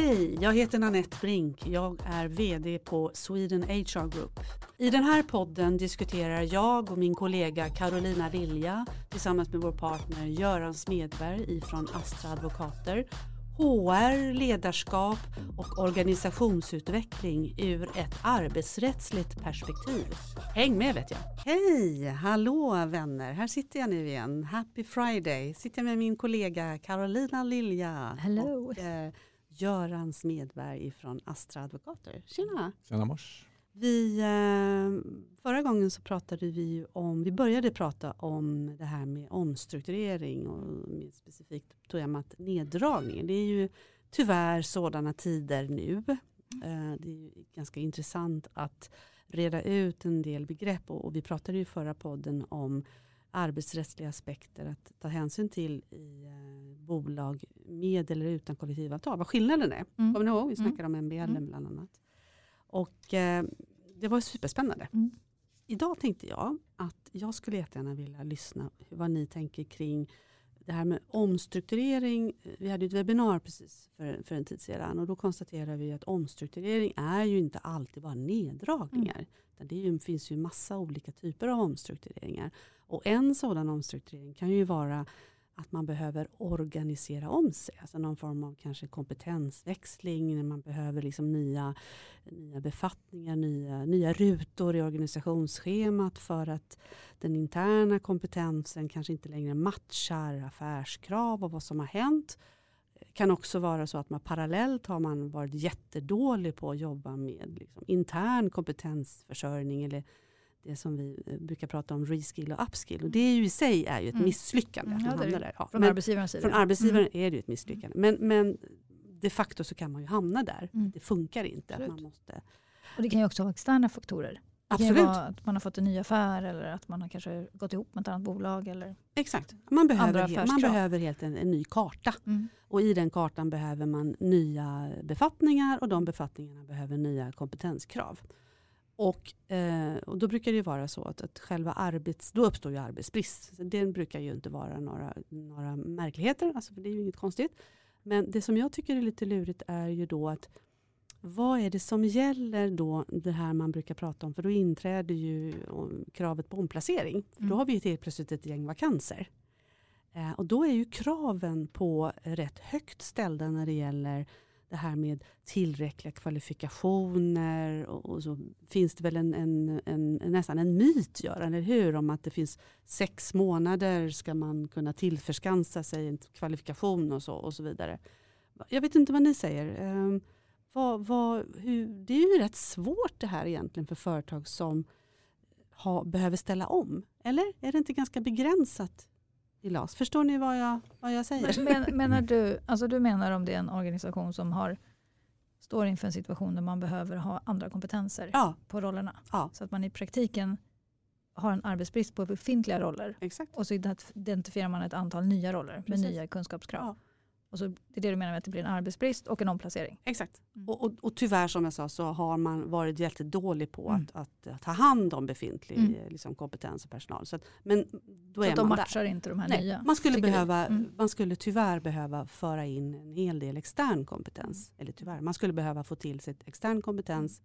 Hej, jag heter Nanette Brink. Jag är VD på Sweden HR Group. I den här podden diskuterar jag och min kollega Carolina Lilja tillsammans med vår partner Göran Smedberg ifrån Astra Advokater HR, ledarskap och organisationsutveckling ur ett arbetsrättsligt perspektiv. Häng med vet jag! Hej! Hallå vänner! Här sitter jag nu igen. Happy Friday! Sitter jag med min kollega Carolina Lilja. Hello! Och, eh, Göran Smedberg från Astra Advokater. Tjena! Tjena mors! Vi, eh, förra gången så pratade vi om, vi började prata om det här med omstrukturering och med specifikt temat neddragning. Det är ju tyvärr sådana tider nu. Eh, det är ganska intressant att reda ut en del begrepp och, och vi pratade i förra podden om arbetsrättsliga aspekter att ta hänsyn till i eh, bolag med eller utan kollektivavtal. Vad skillnaden är. Mm. Kommer ni ihåg? Vi snackade mm. om MBL mm. bland annat. Och eh, det var superspännande. Mm. Idag tänkte jag att jag skulle jättegärna vilja lyssna vad ni tänker kring det här med omstrukturering. Vi hade ett webbinar precis för, för en tid sedan och då konstaterade vi att omstrukturering är ju inte alltid bara neddragningar. Mm. Det ju, finns ju massa olika typer av omstruktureringar. Och en sådan omstrukturering kan ju vara att man behöver organisera om sig. Alltså någon form av kanske kompetensväxling, när man behöver liksom nya, nya befattningar, nya, nya rutor i organisationsschemat för att den interna kompetensen kanske inte längre matchar affärskrav och vad som har hänt. Det kan också vara så att man parallellt har man varit jättedålig på att jobba med liksom intern kompetensförsörjning eller det som vi eh, brukar prata om reskill och upskill. Och det ju i sig är ju ett mm. misslyckande. Mm, ja, där. Ja, från arbetsgivarens sida. Från arbetsgivaren mm. är det ju ett misslyckande. Men, men de facto så kan man ju hamna där. Mm. Det funkar inte. Att man måste... Och det kan ju också vara externa faktorer. Absolut. Att man har fått en ny affär eller att man har kanske gått ihop med ett annat bolag. Eller Exakt. Man behöver, helt, man behöver helt en, en ny karta. Mm. Och i den kartan behöver man nya befattningar och de befattningarna behöver nya kompetenskrav. Och, eh, och då brukar det vara så att, att själva arbets, då uppstår ju arbetsbrist. Det brukar ju inte vara några, några märkligheter, alltså för det är ju inget konstigt. Men det som jag tycker är lite lurigt är ju då att vad är det som gäller då det här man brukar prata om? För då inträder ju kravet på omplacering. För då mm. har vi helt plötsligt ett gäng vakanser. Eh, och då är ju kraven på rätt högt ställda när det gäller det här med tillräckliga kvalifikationer. Och, och så finns det väl en, en, en, nästan en myt, Göran, eller hur? Om att det finns sex månader ska man kunna tillförskansa sig en kvalifikation och så, och så vidare. Jag vet inte vad ni säger. Um, vad, vad, hur, det är ju rätt svårt det här egentligen för företag som ha, behöver ställa om. Eller är det inte ganska begränsat i LAS. Förstår ni vad jag, vad jag säger? Men, menar du, alltså du menar om det är en organisation som har, står inför en situation där man behöver ha andra kompetenser ja. på rollerna. Ja. Så att man i praktiken har en arbetsbrist på befintliga roller. Exakt. Och så identifierar man ett antal nya roller Precis. med nya kunskapskrav. Ja. Och så, det är det du menar med att det blir en arbetsbrist och en omplacering? Exakt. Mm. Och, och, och, tyvärr som jag sa så har man varit jättedålig på mm. att, att, att, ta hand om befintlig mm. liksom, kompetens och personal. Så att, men då så är att de matchar där. inte de här Nej, nya? Man skulle, behöva, mm. man skulle tyvärr behöva föra in en hel del extern kompetens. Eller tyvärr, man skulle behöva få till sig extern kompetens.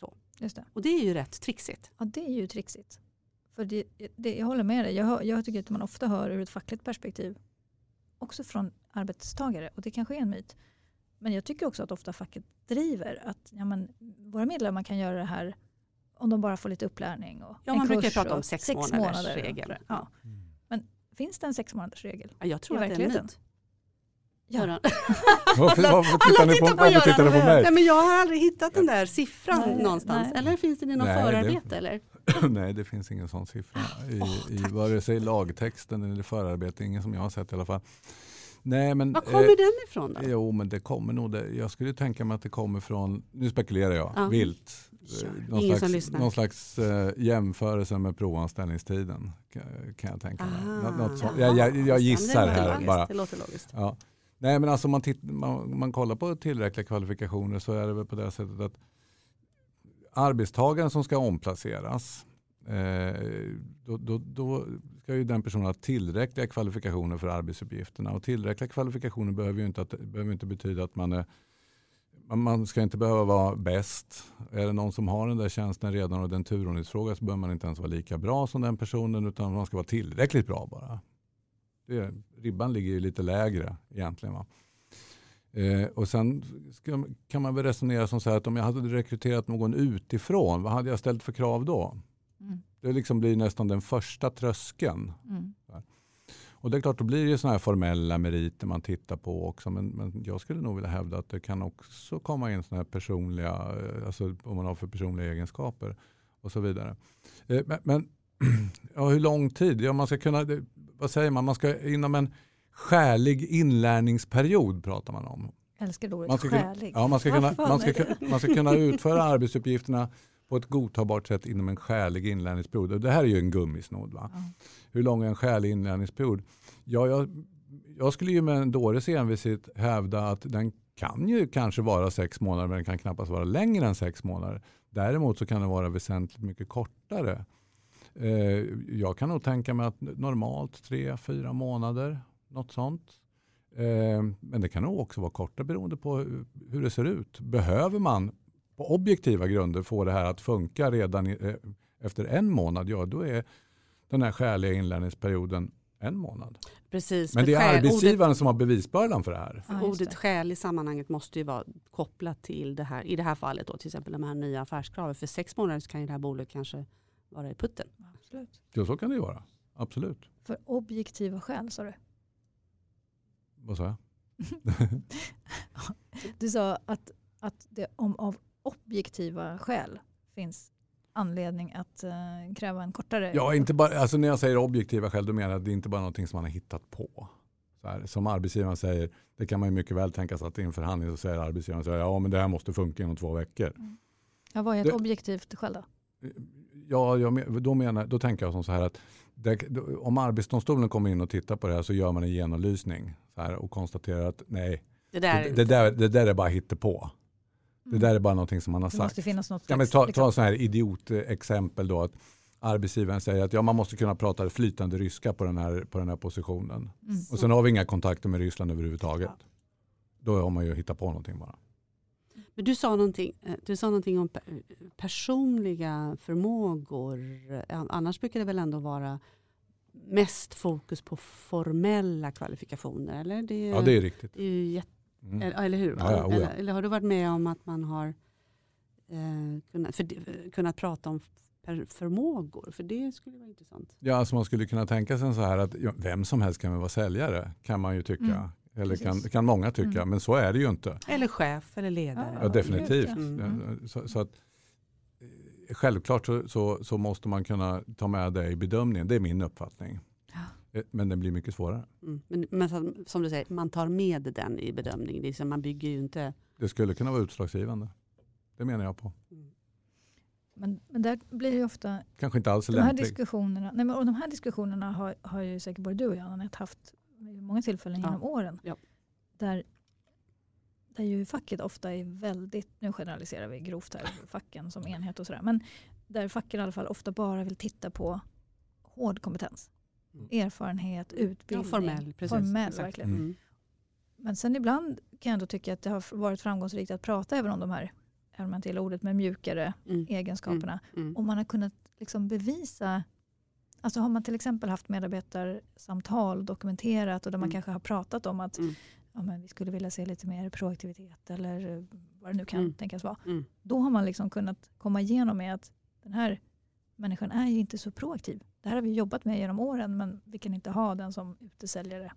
Så. Just det. Och det är ju rätt trixigt. Ja det är ju trixigt. För det, det, jag håller med dig. Jag, hör, jag tycker att man ofta hör ur ett fackligt perspektiv också från arbetstagare och det kanske är en myt. Men jag tycker också att ofta facket driver att ja, men, våra medlemmar kan göra det här om de bara får lite upplärning. Och ja, man brukar prata om sex, sex månaders månader. regel. Ja. Mm. Men finns det en sex månaders regel? Ja, jag tror att det är en myt. Ja. varför, varför tittar ni på, på, varför tittar på mig? Nej, men jag har aldrig hittat den där siffran nej, någonstans. Nej. Eller finns det i någon nej, förarbete? Det, eller? nej, det finns ingen sån siffra i, oh, i vare sig lagtexten eller förarbete. Ingen som jag har sett i alla fall. Nej, men, Var kommer eh, den ifrån då? Jo, men det kommer nog det. Jag skulle tänka mig att det kommer från, nu spekulerar jag, ja. vilt. Eh, någon slags, någon slags uh, jämförelse med provanställningstiden kan jag tänka mig. Ah, Något sånt. Jag, jag, jag gissar här logiskt, bara. Det låter logiskt. Ja. Nej, men alltså man, titt, man, man kollar på tillräckliga kvalifikationer så är det väl på det sättet att arbetstagaren som ska omplaceras eh, då, då, då, ska ju den personen ha tillräckliga kvalifikationer för arbetsuppgifterna. Och tillräckliga kvalifikationer behöver ju inte, att, behöver inte betyda att man är man ska inte behöva vara bäst. Är det någon som har den där tjänsten redan och den turordningsfråga så behöver man inte ens vara lika bra som den personen utan man ska vara tillräckligt bra bara. Det, ribban ligger ju lite lägre egentligen. Va? Eh, och sen ska, kan man väl resonera som så här att om jag hade rekryterat någon utifrån, vad hade jag ställt för krav då? Mm. Det liksom blir nästan den första tröskeln. Mm. Och det är klart, då blir det sådana här formella meriter man tittar på också. Men, men, jag skulle nog vilja hävda att det kan också komma in sådana här personliga, eh, alltså vad man har för personliga egenskaper och så vidare. Eh, men, men ja, hur lång tid? Ja, man ska kunna, vad säger man, man ska inom en skälig inlärningsperiod pratar man om. älskar ordet man ska skälig. Kunna, ja, man, ska kunna, man, ska, man ska kunna utföra arbetsuppgifterna på ett godtagbart sätt inom en skälig inlärningsperiod. Och det här är ju en gummisnodd. Va? Mm. Hur lång är en skälig inlärningsperiod? Ja, jag, jag skulle ju med en dåres envishet hävda att den kan ju kanske vara sex månader men den kan knappast vara längre än sex månader. Däremot så kan den vara väsentligt mycket kortare. Eh, jag kan nog tänka mig att normalt tre, fyra månader, något sånt. Eh, men det kan nog också vara kortare beroende på hur det ser ut. Behöver man på objektiva grunder få det här att funka redan eh, efter en månad, ja då är den här skäliga inlärningsperioden en månad. Precis, Men det är arbetsgivaren ordet, som har bevisbördan för det här. Ja, ordet skäl i sammanhanget måste ju vara kopplat till det här, i det här fallet då, till exempel de här nya affärskraven. För sex månader kan ju det här bolaget kanske vara i putten. Absolut. Ja, så kan det ju vara. Absolut. För objektiva skäl sa du? Vad sa jag? du sa att, att det om av objektiva skäl finns anledning att uh, kräva en kortare... Ja, inte bara, alltså när jag säger objektiva skäl då menar jag att det inte bara är någonting som man har hittat på. Här, som arbetsgivaren säger, det kan man ju mycket väl tänka sig att i en förhandling så säger arbetsgivaren så här, ja men det här måste funka inom två veckor. Mm. Ja, vad är ett det, objektivt skäl då? Ja, jag, då, menar, då tänker jag som så här att det, om Arbetsdomstolen kommer in och tittar på det här så gör man en genomlysning så här, och konstaterar att nej, det där, det, det där, det där är bara hittepå. Det där är bara någonting som man har sagt. Det måste finnas något slags, ja, men ta, ta liksom- sån här idiotexempel då. Att arbetsgivaren säger att ja, man måste kunna prata flytande ryska på den här, på den här positionen. Mm. Och sen har vi inga kontakter med Ryssland överhuvudtaget. Ja. Då har man ju hittat på någonting bara. Men du sa någonting, eh, du sa någonting om personliga förmågor. Annars brukar det väl ändå vara mest fokus på formella kvalifikationer? Eller? Det är, ja, det är riktigt. Det är jätte, mm. Eller hur? Ja, ja, eller, eller, har du varit med om att man har eh, kunnat, för, kunnat prata om förmågor? För det skulle vara intressant. Ja, alltså man skulle kunna tänka sig så här att vem som helst kan vara säljare, kan man ju tycka. Mm. Eller kan, kan många tycka, mm. men så är det ju inte. Eller chef eller ledare. Ja, definitivt. Mm. Så, så, att, eh, självklart så, så, så, måste man kunna ta med det i bedömningen. Det är min uppfattning. Ja. Eh, men den blir mycket svårare. Mm. Men, men som, som, du säger, man tar med den i bedömningen. Det, man bygger ju inte... det skulle kunna vara utslagsgivande. Det menar jag på. Mm. Men, men där blir det ofta... Kanske inte alls de här diskussionerna, nej, men, och De här diskussionerna har, har ju säkert både du och jag Anette haft många tillfällen genom ja. åren. Ja. Där, där ju facket ofta är väldigt, nu generaliserar vi grovt här, facken som enhet och sådär. Men där facken i alla fall ofta bara vill titta på hård kompetens. Mm. Erfarenhet, utbildning. Ja, formell, precis. Formell, verkligen. Mm. Men sen ibland kan jag ändå tycka att det har varit framgångsrikt att prata även om de här, även om jag inte gillar ordet, men mjukare mm. egenskaperna. Mm. mm. Om man har kunnat liksom bevisa Alltså har man till exempel haft medarbetarsamtal dokumenterat och där man mm. kanske har pratat om att mm. ja, men vi skulle vilja se lite mer proaktivitet eller vad det nu kan mm. tänkas vara. Mm. Då har man liksom kunnat komma igenom med att den här människan är ju inte så proaktiv. Det här har vi jobbat med genom åren men vi kan inte ha den som utesäljare.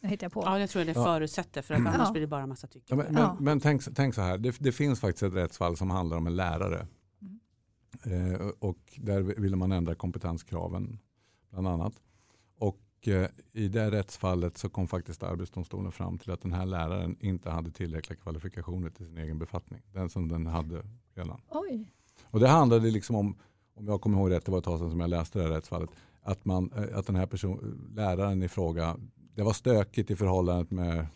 Nu hittar jag på. Ja, jag tror det förutsätter för att annars ja. blir det bara massa tycker. Ja, men, men, men tänk, tänk, så här, det, det, finns faktiskt ett rättsfall som handlar om en lärare Eh, och där ville man ändra kompetenskraven bland annat. Och eh, i det rättsfallet så kom faktiskt Arbetsdomstolen fram till att den här läraren inte hade tillräckliga kvalifikationer till sin egen befattning. Den som den hade redan. Oj. Och det handlade liksom om, om jag kommer ihåg rätt, det var ett tag sedan som jag läste det här rättsfallet, att, man, eh, att den här person, läraren i fråga, det var stökigt i förhållandet med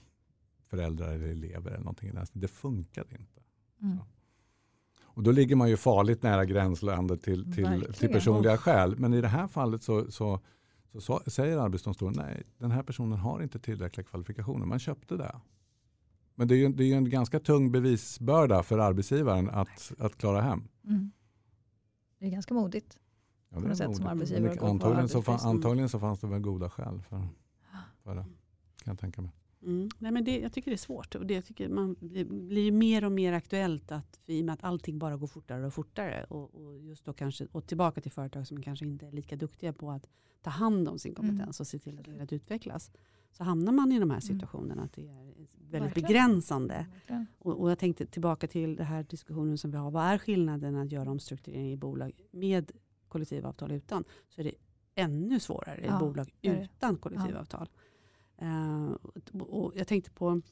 föräldrar eller elever eller någonting. Det funkade inte. Mm. Ja. Och då ligger man ju farligt nära gränslandet till, till, till personliga skäl. Men i det här fallet så, så, så, så säger Arbetsdomstolen nej, den här personen har inte tillräckliga kvalifikationer. Man köpte det. Men det är ju det är en ganska tung bevisbörda för arbetsgivaren att, att klara hem. Mm. Det är ganska modigt. Ja, det är sätt modigt. som arbetsgivare antagligen, så, arbetsbrist. fa- antagligen så fanns det väl goda skäl för, för det. Kan jag tänka mig. Mm. Nej, men det, jag tycker det är svårt. Och det, jag tycker man, det blir mer och mer aktuellt att, i och med att allting bara går fortare och fortare. Och, och just då kanske, och tillbaka till företag som kanske inte är lika duktiga på att ta hand om sin kompetens och se till att det utvecklas. Så hamnar man i de här situationerna att det är väldigt Verkligen. begränsande. Verkligen. Och, och jag tänkte tillbaka till den här diskussionen som vi har. Vad är skillnaden att göra omstrukturering i bolag med kollektivavtal utan? Så är det ännu svårare i Ja, bolag utan kollektivavtal. Eh, och, och jag tänkte på,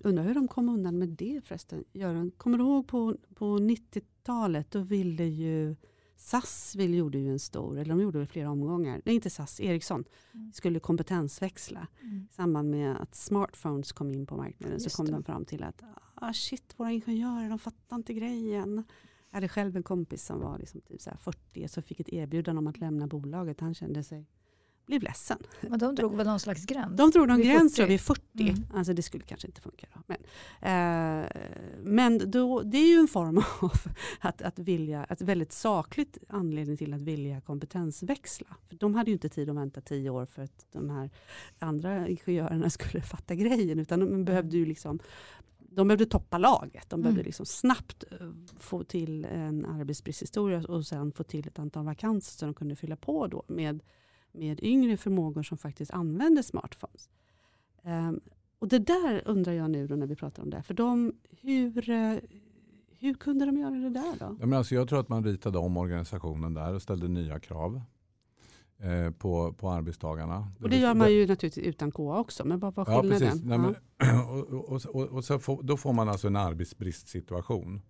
undrar hur de kom undan med det förresten. Göran, kommer du ihåg på, på 90-talet då ville ju SAS ville, gjorde ju en stor, eller de gjorde det flera omgångar, nej inte SAS, Ericsson, Mm. skulle kompetensväxla Mm. i samband med att smartphones kom in på marknaden Just så kom det. de fram till att ah, shit, våra ingenjörer de fattar inte grejen. Jag hade själv en kompis som var liksom typ så här 40 så fick ett erbjudande om att lämna bolaget. Han kände sig, blev ledsen. Men de drog väl någon slags gräns? De drog någon Vid gräns 40. tror jag, vid 40. Mm. Alltså det skulle kanske inte funka. Då. Men, eh, men då, det är ju en form av att, att vilja, ett väldigt sakligt anledning till att vilja kompetensväxla. För de hade ju inte tid att vänta tio år för att de här andra ingenjörerna skulle fatta grejen. Utan de behövde ju liksom de behövde toppa laget. De behövde Mm. liksom snabbt eh, få till en arbetsbristhistoria och sen få till ett antal vakanser så de kunde fylla på då med, med yngre förmågor som faktiskt använde smartphones. Ehm, och det där undrar jag nu när vi pratar om det. För de, hur, eh, hur kunde de göra det där då? Ja, men alltså jag tror att man ritade om organisationen där och ställde nya krav eh, på, på arbetstagarna. Och det gör man ju naturligtvis utan KA också. Men vad var Ja, skillnaden? precis. Nej, men, och, och, och, och så får, då får man alltså en arbetsbristsituation.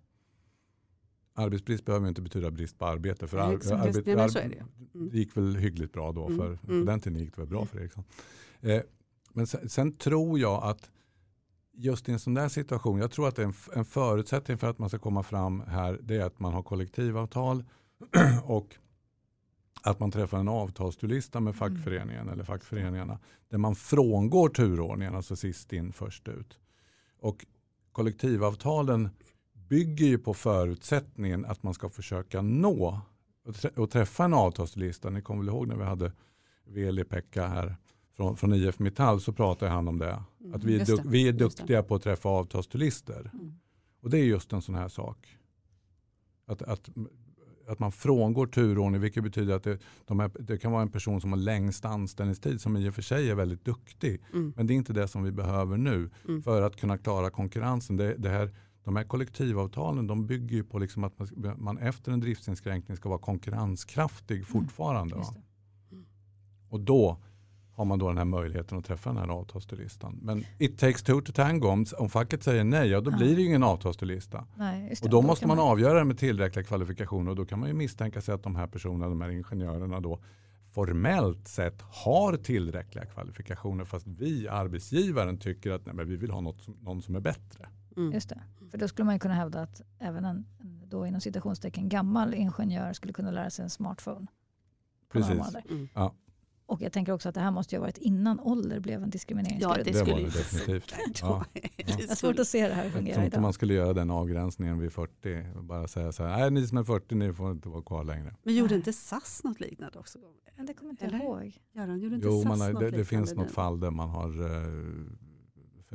Arbetsbrist behöver inte betyda brist på arbete. För ar, exakt. arbet, så ar- är det. Mm. det gick väl hyggligt bra då. Mm, För, mm. På den tiden gick det väl bra för Ericsson. Eh, men sen, sen tror jag att just i en sån där situation, jag tror att det en, en förutsättning för att man ska komma fram här, det är att man har kollektivavtal och att man träffar en avtalsturlista med fackföreningen eller fackföreningarna där man frångår turordningen, alltså sist in först ut. Och kollektivavtalen bygger ju på förutsättningen att man ska försöka nå och trä- och träffa en avtalslista. Ni kommer väl ihåg när vi hade Veli-Pekka här från, från IF Metall så pratade han om det. Mm, Att vi är, det, vi är duktiga på att träffa avtalsturlister. Mm. Och det är just en sån här sak. Att, att, att man frångår turordning vilket betyder att det, de här, det kan vara en person som har längst anställningstid som i och för sig är väldigt duktig. Mm. Men det är inte det som vi behöver nu Mm. för att kunna klara konkurrensen. Det, det här, de här kollektivavtalen de bygger ju på liksom att man, man efter en driftsinskränkning ska vara konkurrenskraftig fortfarande. Just va? det. Och då har man då den här möjligheten att träffa den här avtalsturlistan. Men it takes two to tango. Om, om facket säger nej, ja, då Ja. blir det ju ingen avtalsturlista. Nej. Och då kan måste man avgöra det med tillräckliga kvalifikationer och då kan man ju misstänka sig att de här personerna, de här ingenjörerna då formellt sett har tillräckliga kvalifikationer fast vi, arbetsgivaren, tycker att nej, men vi vill ha något som, någon som är bättre. Mm. Just det. För då skulle man ju kunna hävda att även en, en då inom citationstecken gammal ingenjör skulle kunna lära sig en smartphone. Precis. Mm. Och jag tänker också att det här måste ju ha varit innan ålder blev en diskrimineringsgrund. Ja, det Det var skulle det definitivt. Ja. jag har svårt att se det här Jag fungera tror inte idag. man skulle göra den avgränsningen vid 40. och Bara säga så här, nej ni som är 40 ni får inte vara kvar längre. Men gjorde inte SAS något liknande också? Men det kommer inte Eller? jag ihåg. Göran, gjorde inte Jo, SAS man har, något det, det finns något nu? fall där man har eh,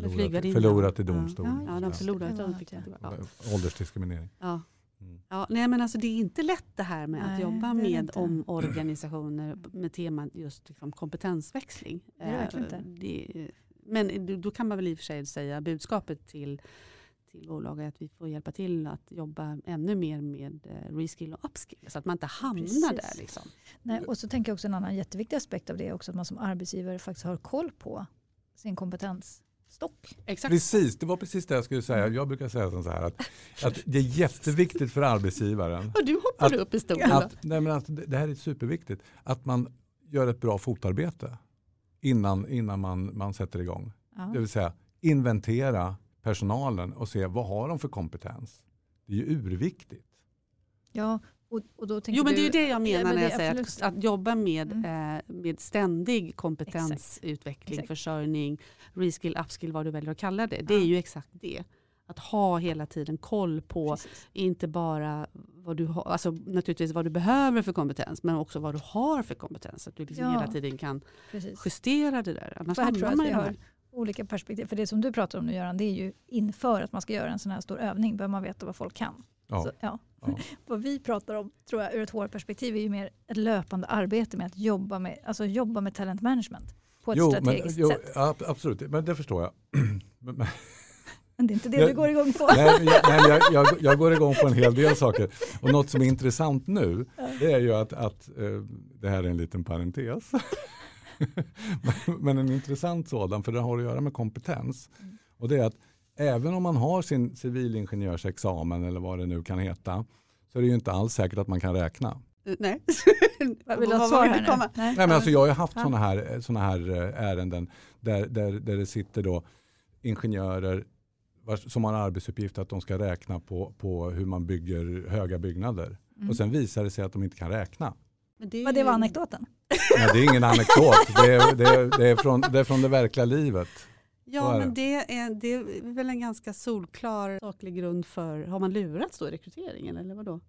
förlorat, förlorat i domstol. Ja, Ja, de Ja. förlorade. Ja. Åldersdiskriminering. Ja. Mm. Ja, nej, men alltså det är inte lätt det här med att Nej, jobba är det med inte. omorganisationer med temat just liksom kompetensväxling. Det är det verkligen inte. Eh, det- men då- kan man väl i och för sig säga budskapet till, till bolag är att vi får hjälpa till att jobba ännu mer med eh, reskill och upskill så att man inte hamnar Precis. där. Liksom. Nej, och så tänker jag också en annan jätteviktig aspekt av det är också att man som arbetsgivare faktiskt har koll på sin kompetensstock. Exakt. Precis, det var precis det jag skulle säga. Jag brukar säga så här att, att det är jätteviktigt för arbetsgivaren Och du hoppade Att- upp i stolen. att, nej men att det det här är superviktigt, att man gör ett bra fotarbete innan, innan man, man sätter igång. Ja. Det vill säga inventera personalen och se vad har de för kompetens. Det är ju urviktigt. Ja, Och, och då Jo men du, det är ju det jag menar men när jag är säger att, att jobba med, Mm. eh, med ständig kompetensutveckling, Exakt. försörjning, reskill, upskill, vad du väljer att kalla det. Det är Ja. ju exakt det. Att ha hela tiden koll på, Precis. inte bara vad du har, alltså naturligtvis vad du behöver för kompetens, men också vad du har för kompetens. Att du liksom Ja. hela tiden kan Precis. justera det där. Annars hamnar man de här. olika perspektiv. För det som du pratar om nu Göran, det är ju inför att man ska göra en sån här stor övning behöver man veta vad folk kan. Ja. Så, ja. Ja. vad vi pratar om tror jag ur ett HR-perspektiv är ju mer ett löpande arbete med att jobba med, alltså jobba med talent management på ett Jo, men, strategiskt jo, sätt. ab- absolut, men det förstår jag. Men- men- Men det är inte det Jag- du går igång på. Nej, men jag, nej, men jag, jag, jag går igång på en hel del saker. Och något som är intressant nu, det är ju att, att eh, det här är en liten parentes. Men- Men en intressant sådan, för det har att göra med kompetens. Mm. Och det är att även om man har sin civilingenjörsexamen eller vad det nu kan heta, så är det ju inte alls säkert att man kan räkna. Nej. Vad vill du ha svar här nu? Nej. Nej, men alltså jag har ju haft sådana här, såna här eh, ärenden där, där, där det sitter då ingenjörer som har arbetsuppgift att de ska räkna på, på hur man bygger höga byggnader. Mm. Och sen visar det sig att de inte kan räkna. Men det, är det var anekdoten? Nej, det är ingen anekdot, det är, det, är, det, är från, det är från det verkliga livet. Ja, är men det. det är, det är väl en ganska solklar saklig grund för, har man lurats då i rekryteringen eller vadå?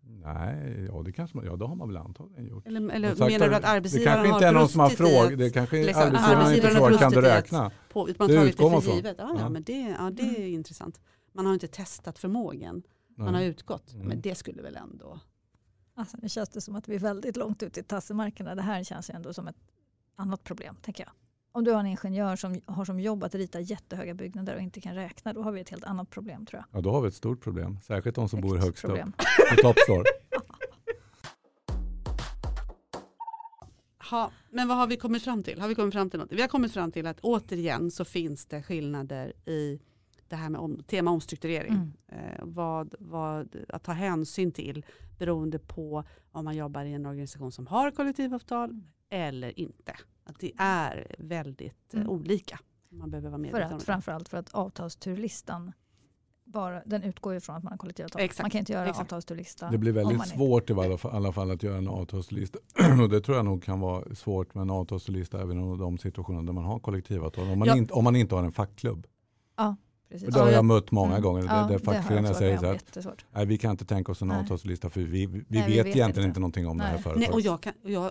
Nej, ja, det kanske man, ja, det har man väl antagligen gjort. Eller, eller sagt, menar du att det arbetsgivaren kanske inte har är någon som har frågat, det kanske liksom, arbetsgivaren inte arbetsgivaren har frågar, kan du räkna? på, man Det utgår man det för från. givet? Ja, ja, men det, ja, det är intressant. Man har inte testat förmågan, man har utgått. Mm. Men det skulle väl ändå... Alltså, nu känns det som att vi är väldigt långt ut i tassemarkerna. Det här känns ju ändå som ett annat problem, tänker jag. Om du har en ingenjör som har som jobb att rita jättehöga byggnader och inte kan räkna, då har vi ett helt annat problem tror jag. Ja, då har vi ett stort problem. Särskilt de som bor Högt högst problem. upp på toppstår. Ha, men vad har vi kommit fram till? Har vi kommit fram till något? Vi har kommit fram till att återigen så finns det skillnader i det här med om, tema omstrukturering. Mm. Eh, vad, vad, att ta hänsyn till beroende på om man jobbar i en organisation som har kollektivavtal eller inte. Att det är väldigt eh, Mm. olika. Man behöver vara För om att, det. framförallt för att avtalsturlistan bara, den utgår ju från att man har kollektivavtal. Exakt, Man kan inte göra exakt. avtalsturlista. Det blir väldigt svårt i alla fall, alla fall att göra en avtalslista. Och det tror jag nog kan vara svårt med en avtalslista även i de situationer där man har kollektivavtal. Om man, Ja. inte, om man inte har en fackklubb. Precis. Och det har Ja, jag mött många Mm. gånger. Ja, där, fackföreningar säger så Jättesvårt. nej, vi kan inte tänka oss en Nej. avtalslista för vi, vi, vi, Nej, vi vet, vet egentligen inte. inte någonting om det här Nej. företaget. Nej, och jag kan, och jag,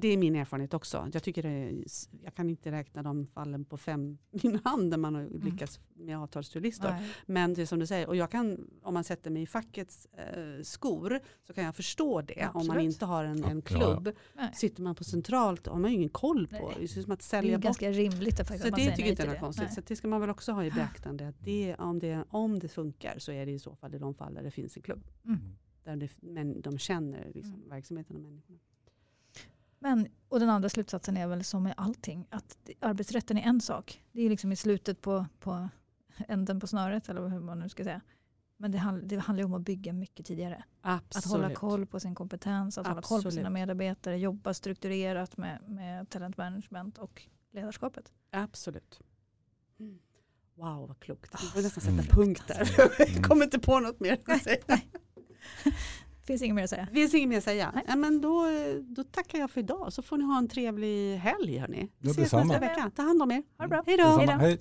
det är min erfarenhet också. Jag, tycker det är, jag kan inte räkna de fallen på fem min hand där man har lyckats med avtalsturlistor. Nej. Men det är som du säger, och jag kan, om man sätter mig i fackets eh, skor så kan jag förstå det. Om man Absolut. inte har en, Ja, en ja, klubb. Nej. Sitter man på centralt har man ju ingen koll på. Nej. Det är som att Det är sälja ju bort. ganska rimligt att, Så det tycker inte jag är det. konstigt. Nej. Så det ska man väl också ha i beaktande. Att det, om, det, om det funkar så är det i så fall i de fall där det finns en klubb. Mm. Där det, men de känner liksom, Mm. verksamheten och människorna. Men, och den andra slutsatsen är väl som med allting, att arbetsrätten är en sak. Det är liksom i slutet på, på änden på snöret, eller hur man nu ska säga. Men det, handl- det handlar ju om att bygga mycket tidigare. Absolut. Att hålla koll på sin kompetens, att hålla koll på sina Absolut. medarbetare, jobba strukturerat med, med talent management och ledarskapet. Absolut. Mm. Wow vad klokt. Vi får nästan Mm. sätta punkt där. Jag Mm. kommer inte på något mer att säga. Finns inget mer att säga. Det finns inget mer att säga. Nej. Ja, men då, då tackar jag för idag så får ni ha en trevlig helg. Hörni. Vi ses nästa vecka. Ta hand om er. Ha det bra. Hej då. Hej.